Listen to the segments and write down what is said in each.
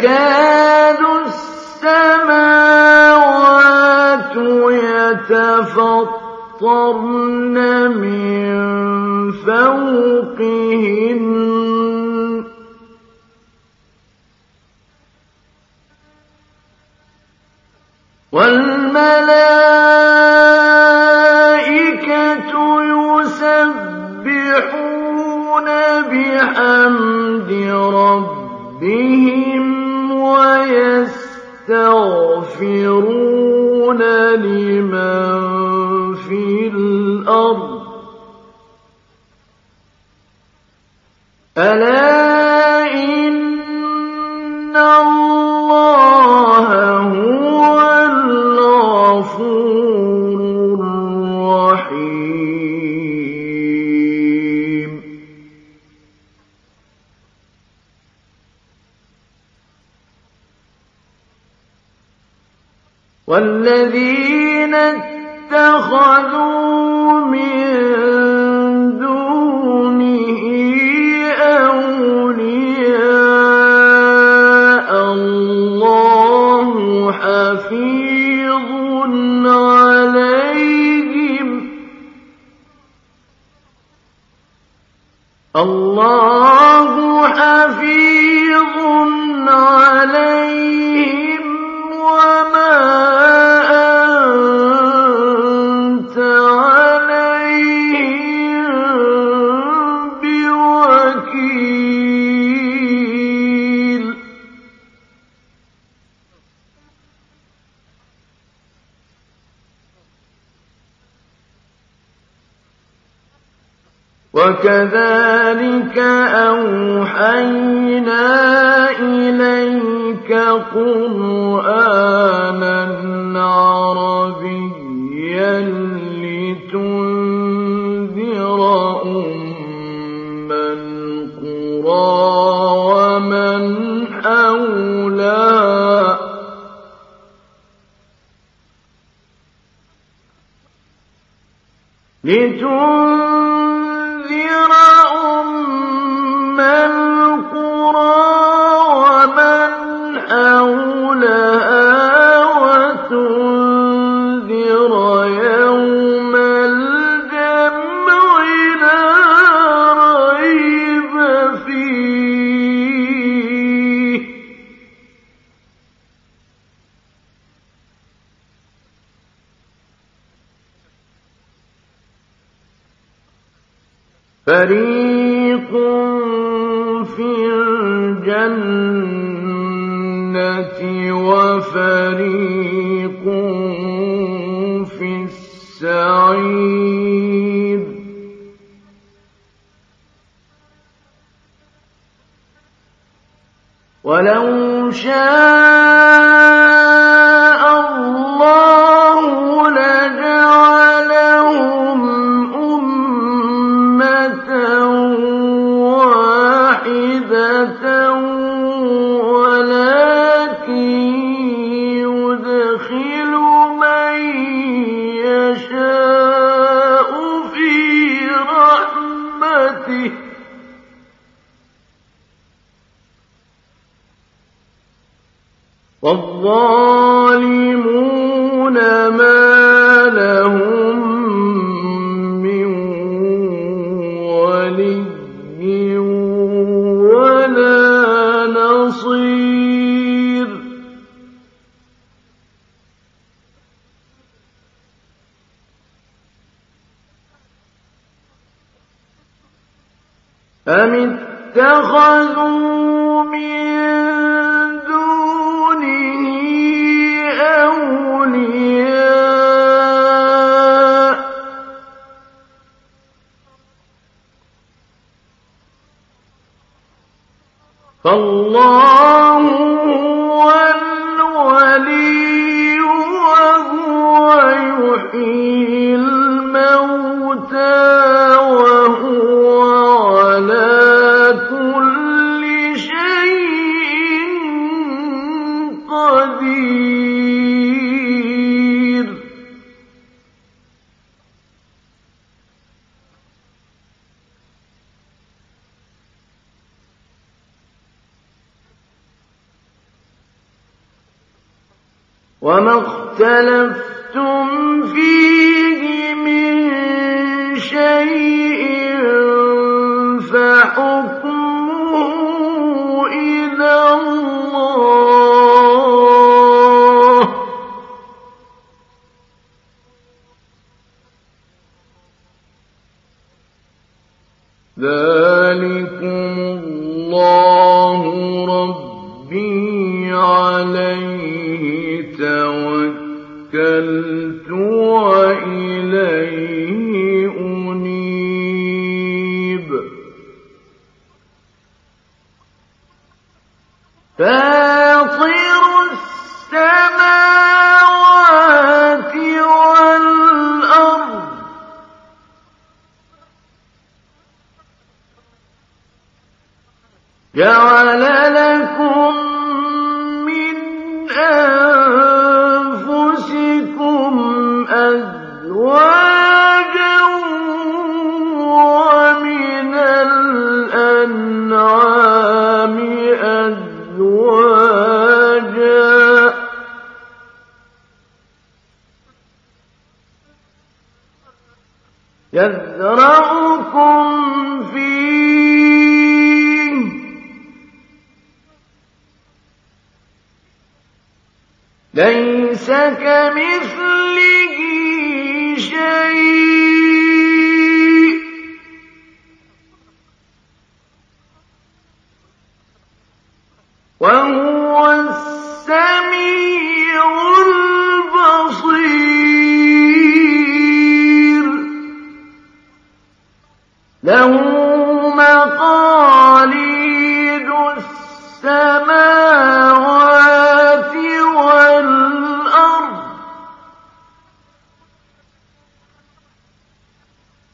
تَكَادُ السَّمَاوَاتُ يَتَفَطَّرْنَ مِن فَوْقِهِنَّ ۚ. وَالْمَلَائِكَةُ يُسَبِّحُونَ بِحَمْدِ رَبِّهِمْ. وَيَسْتَغْفِرُونَ لِمَن فِي الْأَرْضِ ۗ. وَالَّذِينَ اتَّخَذُوا وَكَذَٰلِكَ أَوْحَيْنَا إِلَيْكَ قُرْآنًا عَرَبِيًّا لِّتُنذِرَ أُمَّ الْقُرَىٰ وَمَنْ حَوْلَهَا ۚ وَتُنذِرَ فَرِيقٌ فِي الْجَنَّةِ وَفَرِيقٌ فِي السَّعِيرِ. وَلَوْ شَاءَ وَالظَّالِمُونَ فالله اختلفوا يا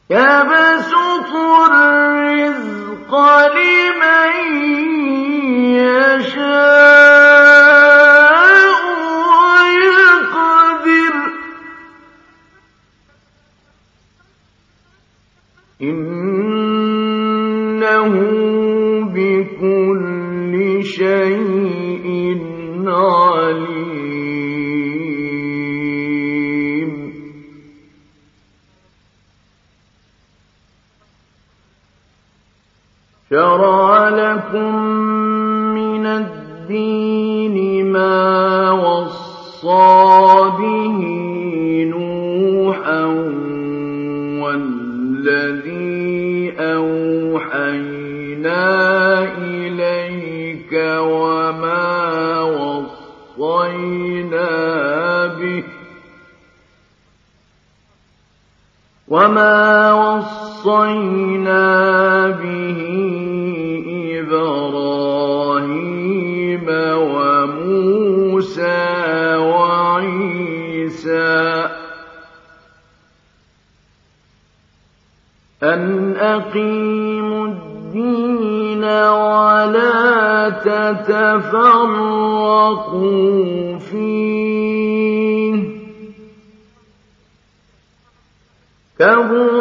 يبسط الرزق لمن يشاء ويقدر. إنه بكل شيء وما وصينا به إبراهيم وموسى وعيسى أن أقيموا الدين ولا تتفرقوا كهو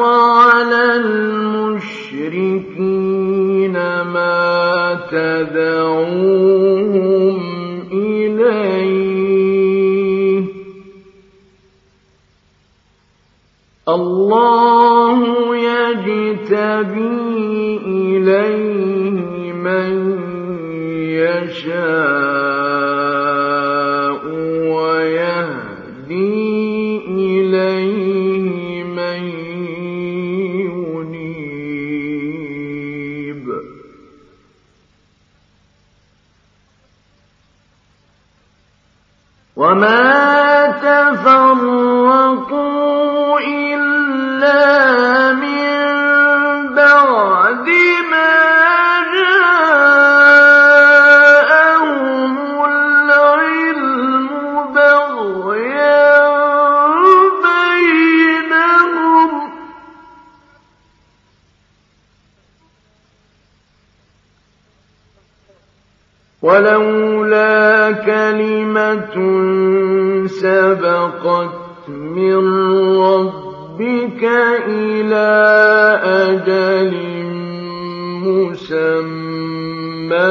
مسمى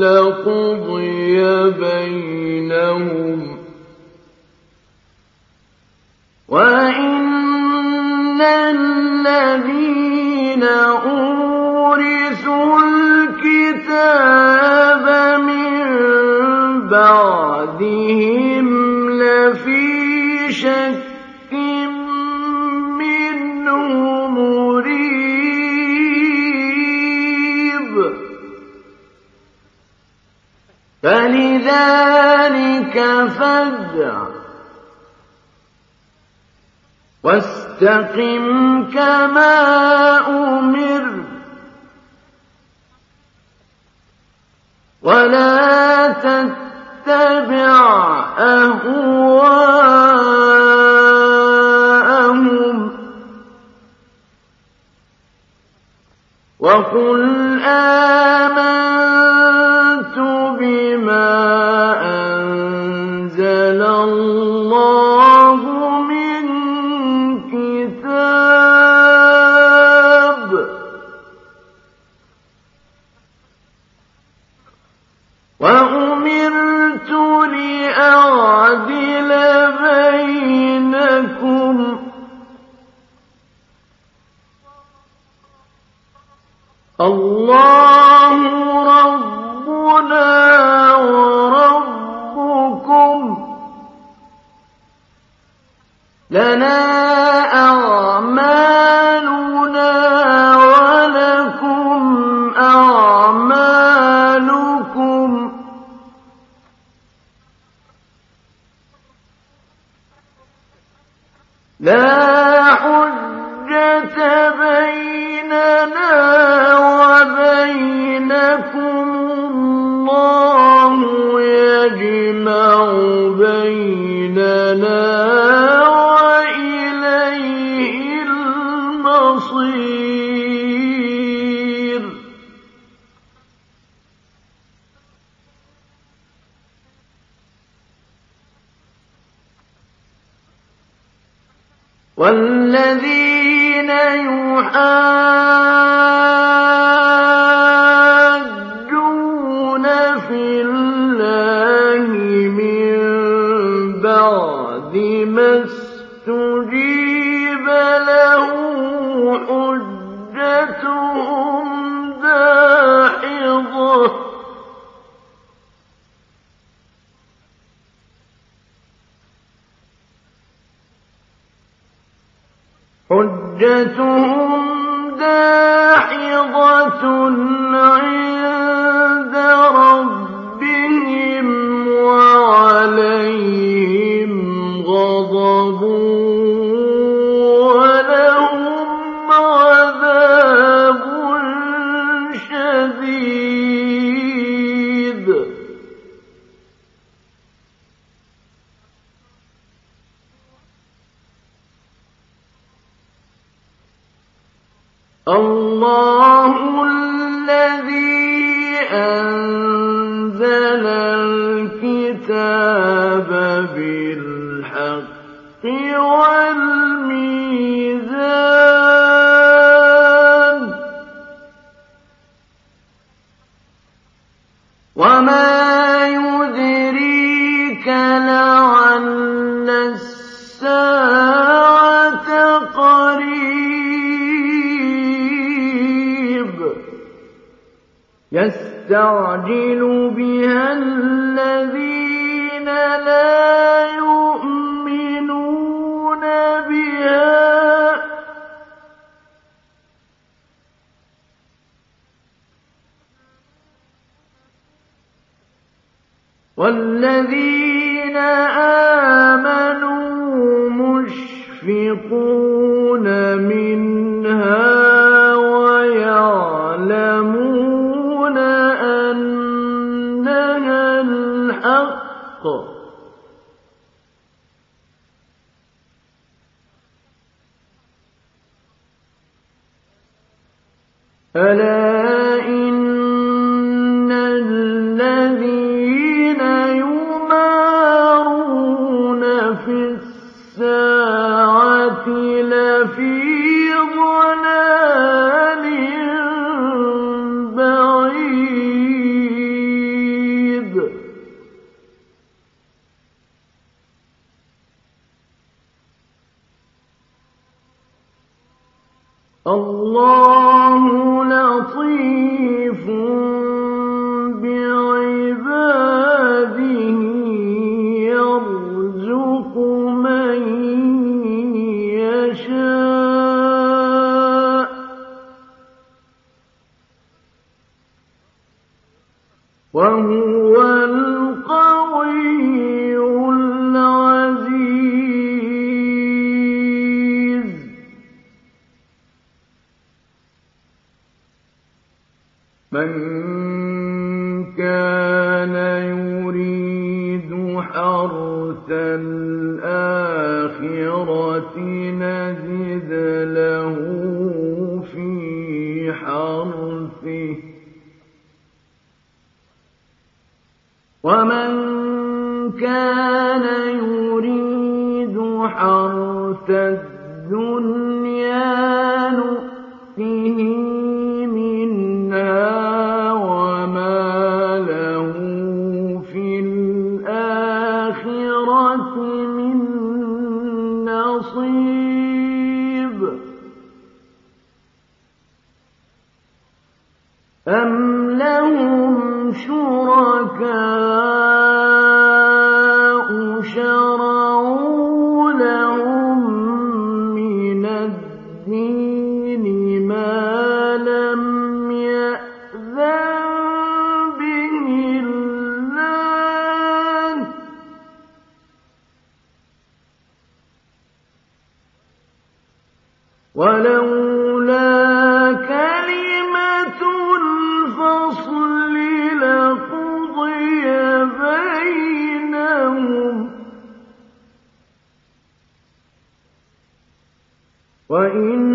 لقضي بينهم. وإن الذين أورثوا الكتاب من بعدهم لفي شك فلذلك فادع واستقم كما أمر ولا تتبع أهواءهم وقل آمين الله ربنا وربكم. لنا حجتهم داحضة عند ربهم وعليهم غضب والذين آمنوا مشفقون من سميع وإن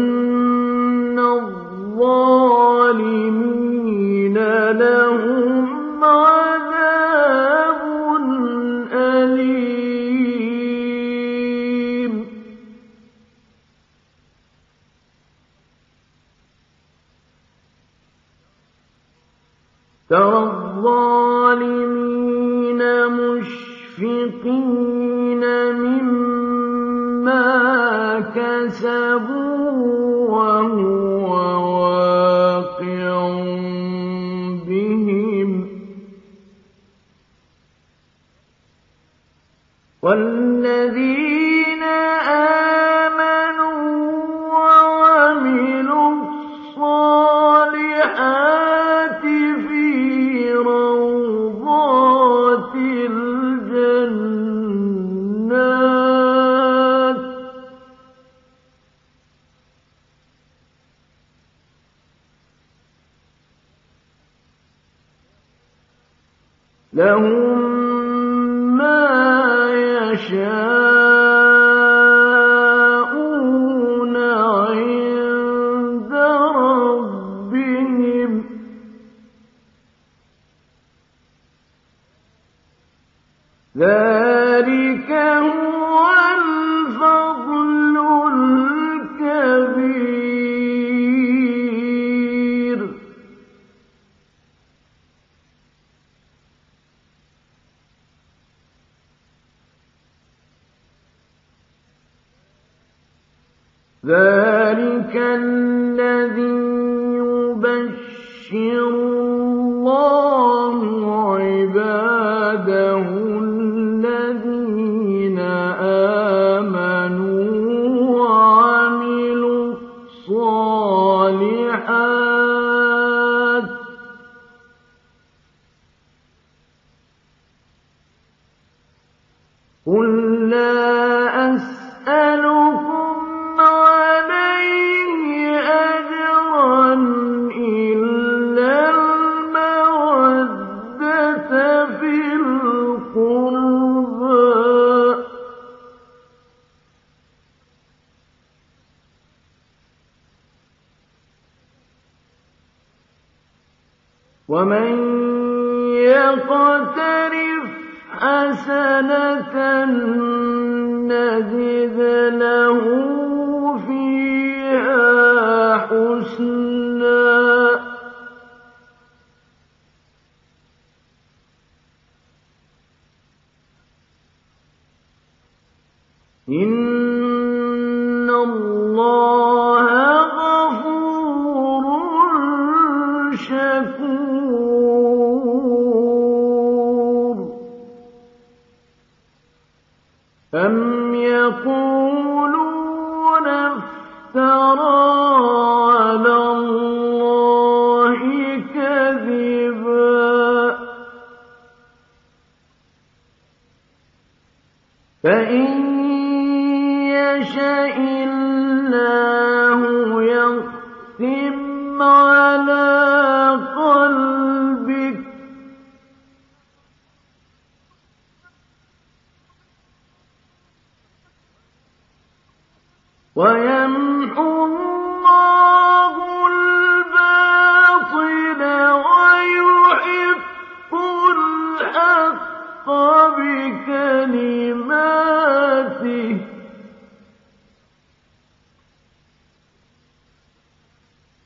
حسنة نجد له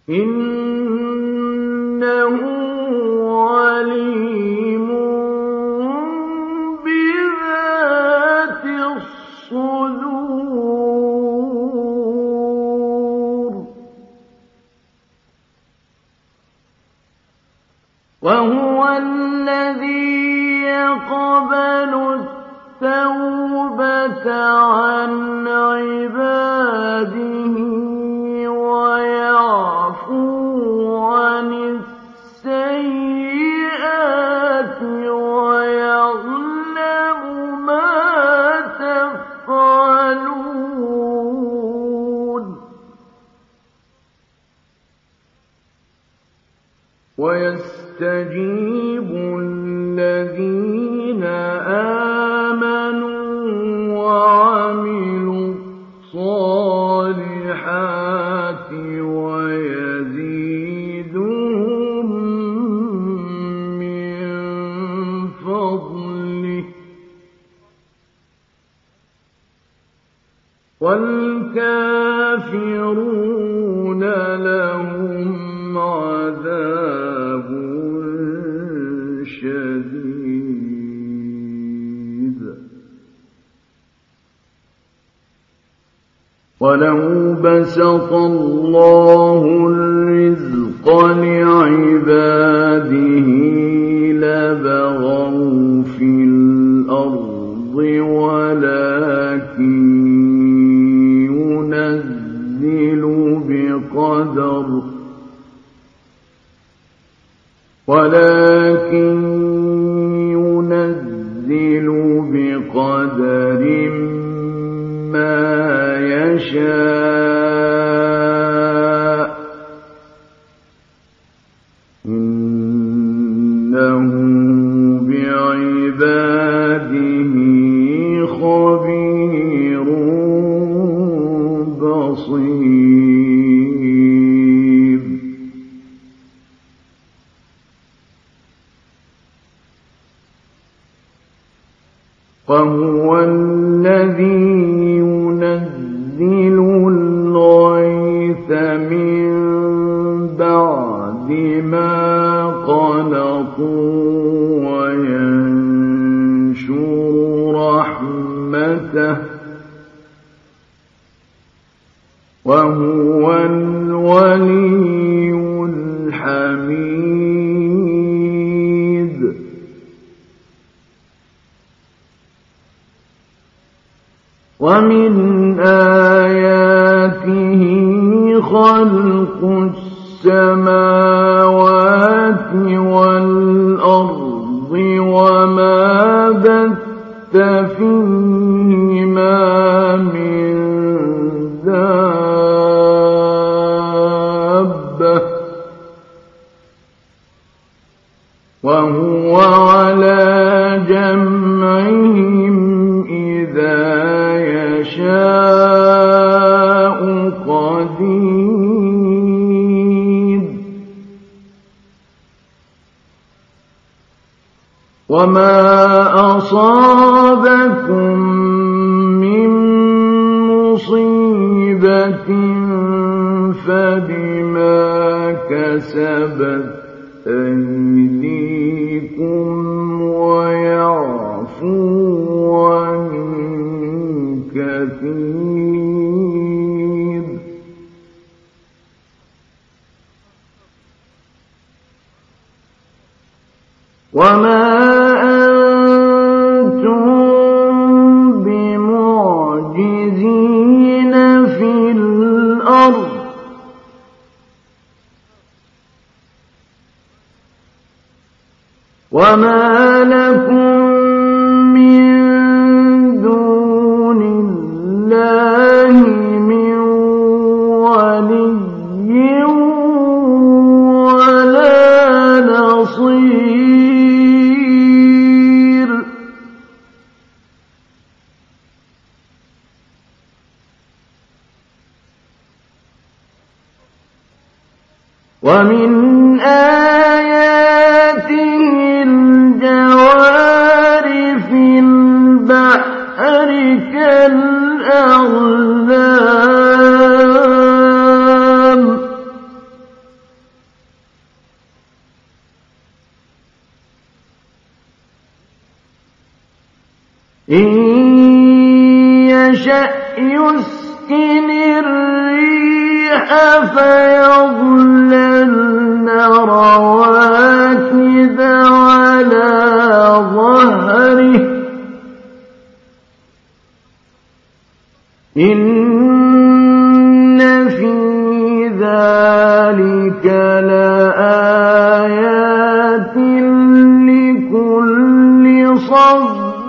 إن ولو بسط الله الرزق لعباده لبغوا في الأرض ولكن ينزل بقدر ولكن ومن آياته خلق السماوات والأرض وما بث فيه 我们 وما لكم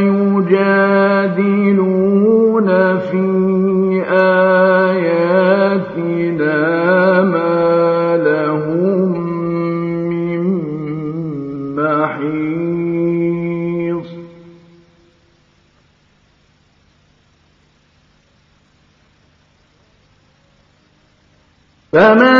يجادلون في آياتنا ما لهم من محيص. فمن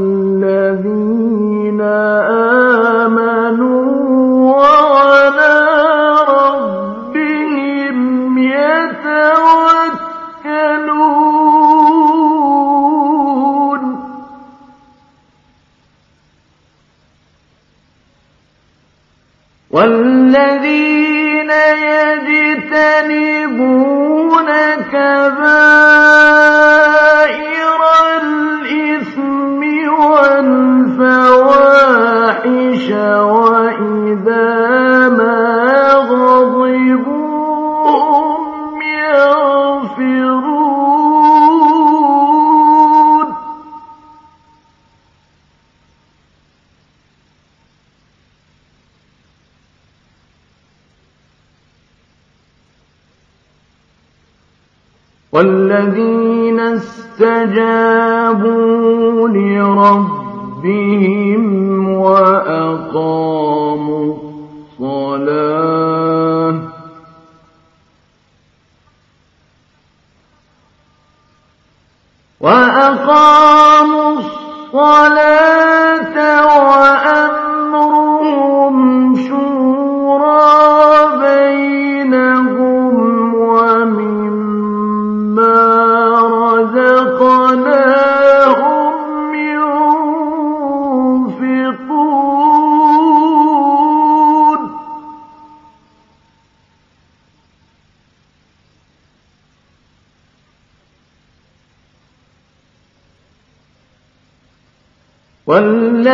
فاستجابوا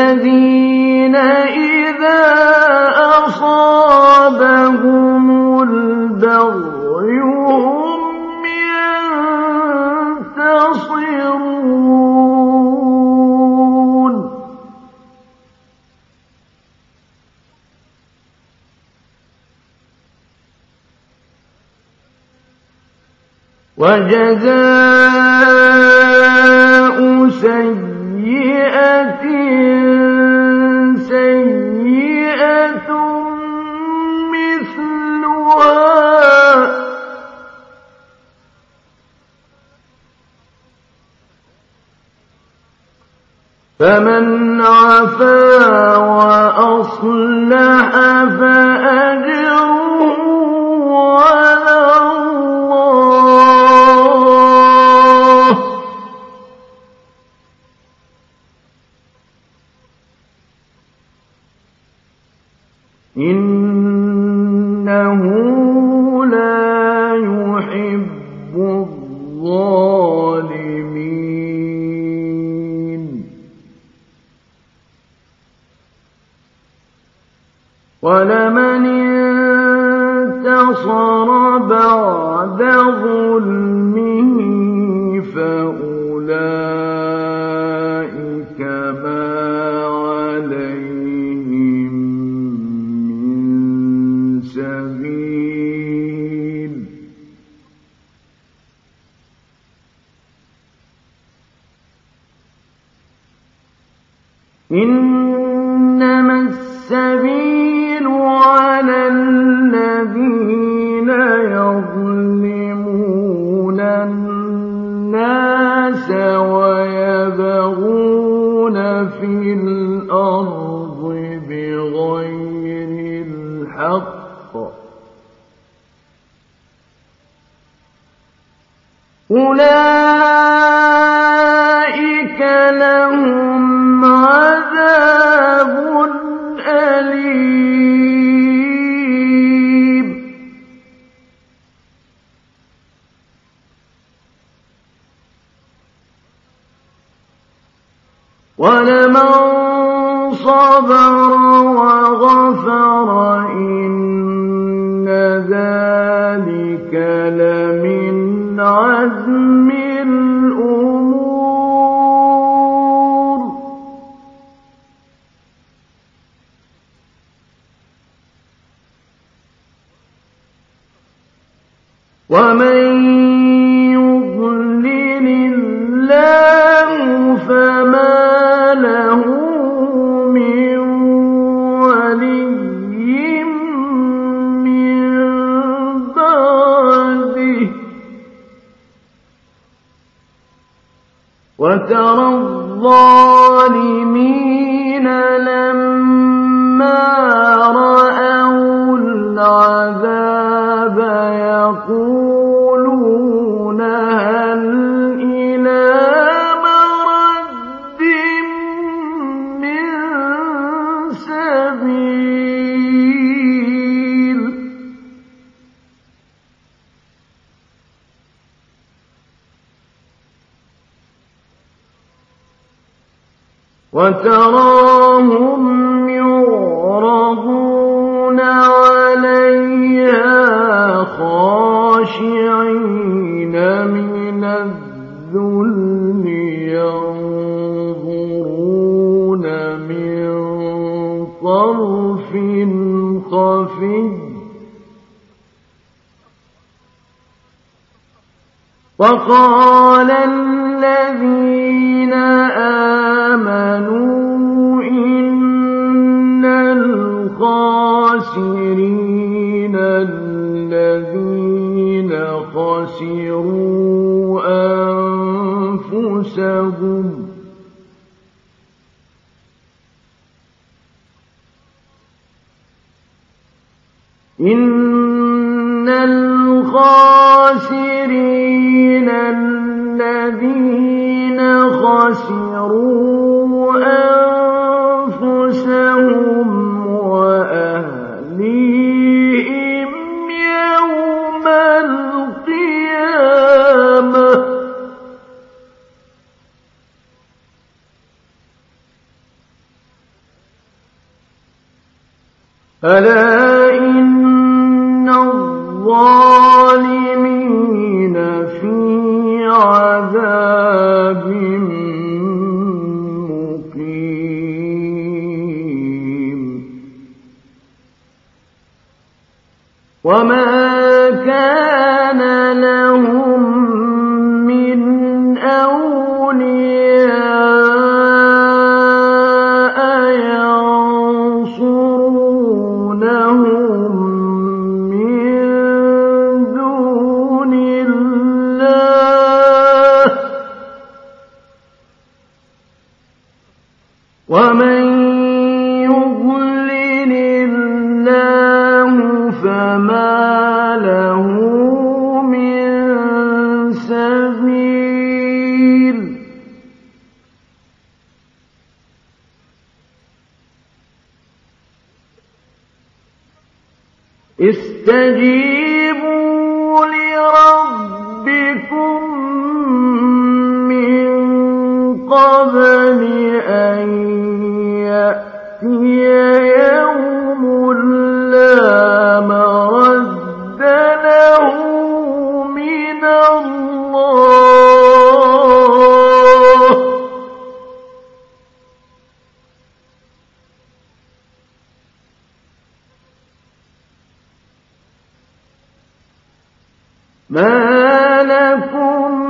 الذين إذا أصابهم البغي هم ينتصرون. وجزاء إنه ولمن صبر وغفر وقال وما كان لهم الْمَجِيدُ ما لكم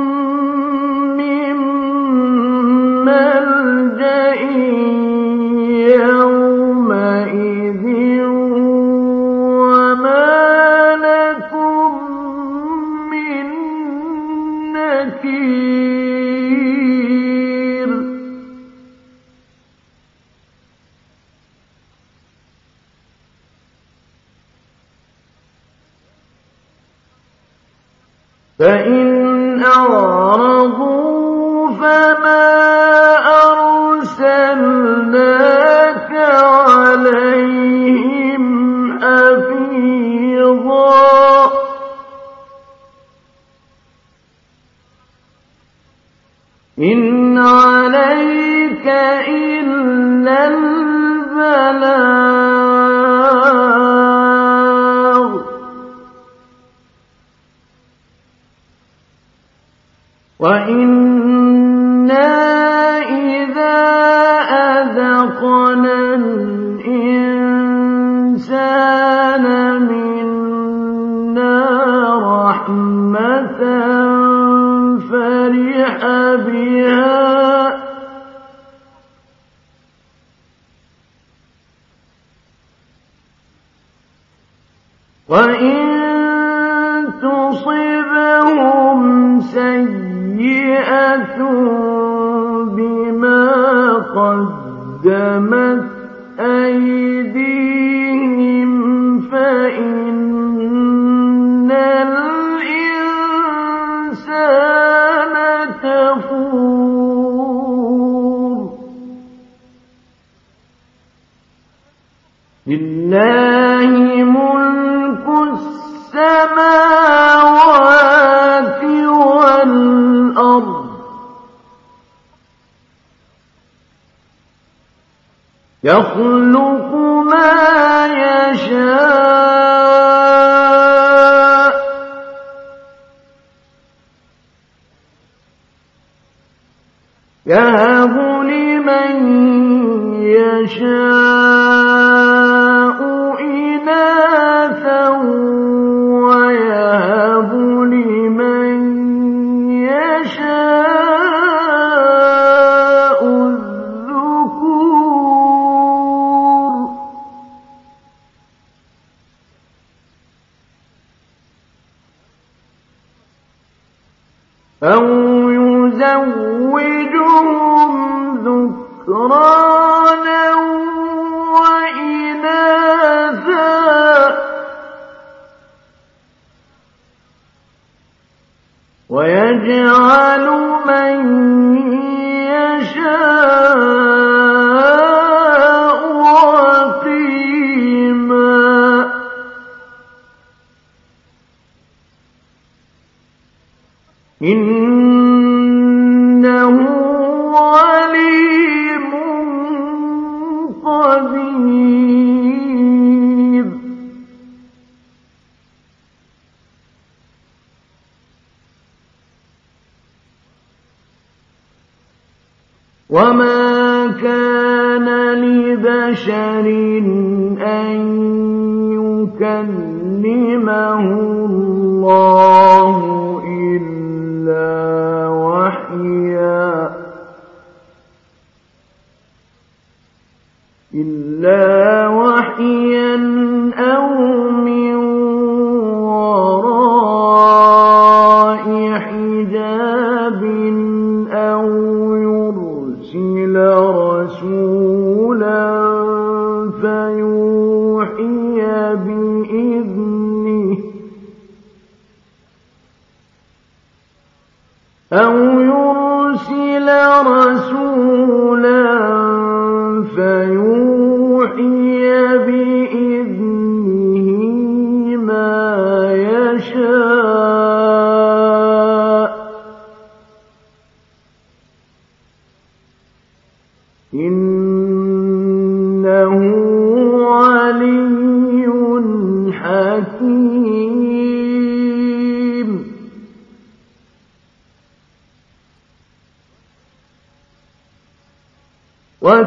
وإن تصبهم سيئة بما قدمت أيديهم فإن الإنسان لله ملك يخلق ما يشاء. يهب لمن يشاء. يزوجهم ذكرانا وإناثا. ويجعل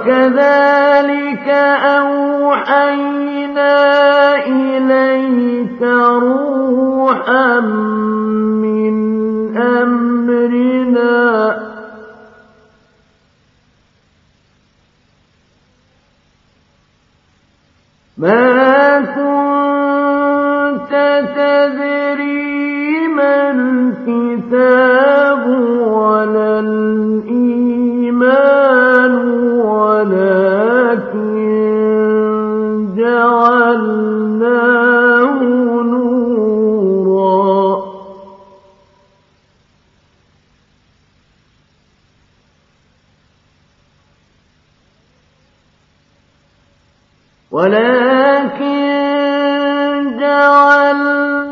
وكذلك ولكن جعلناه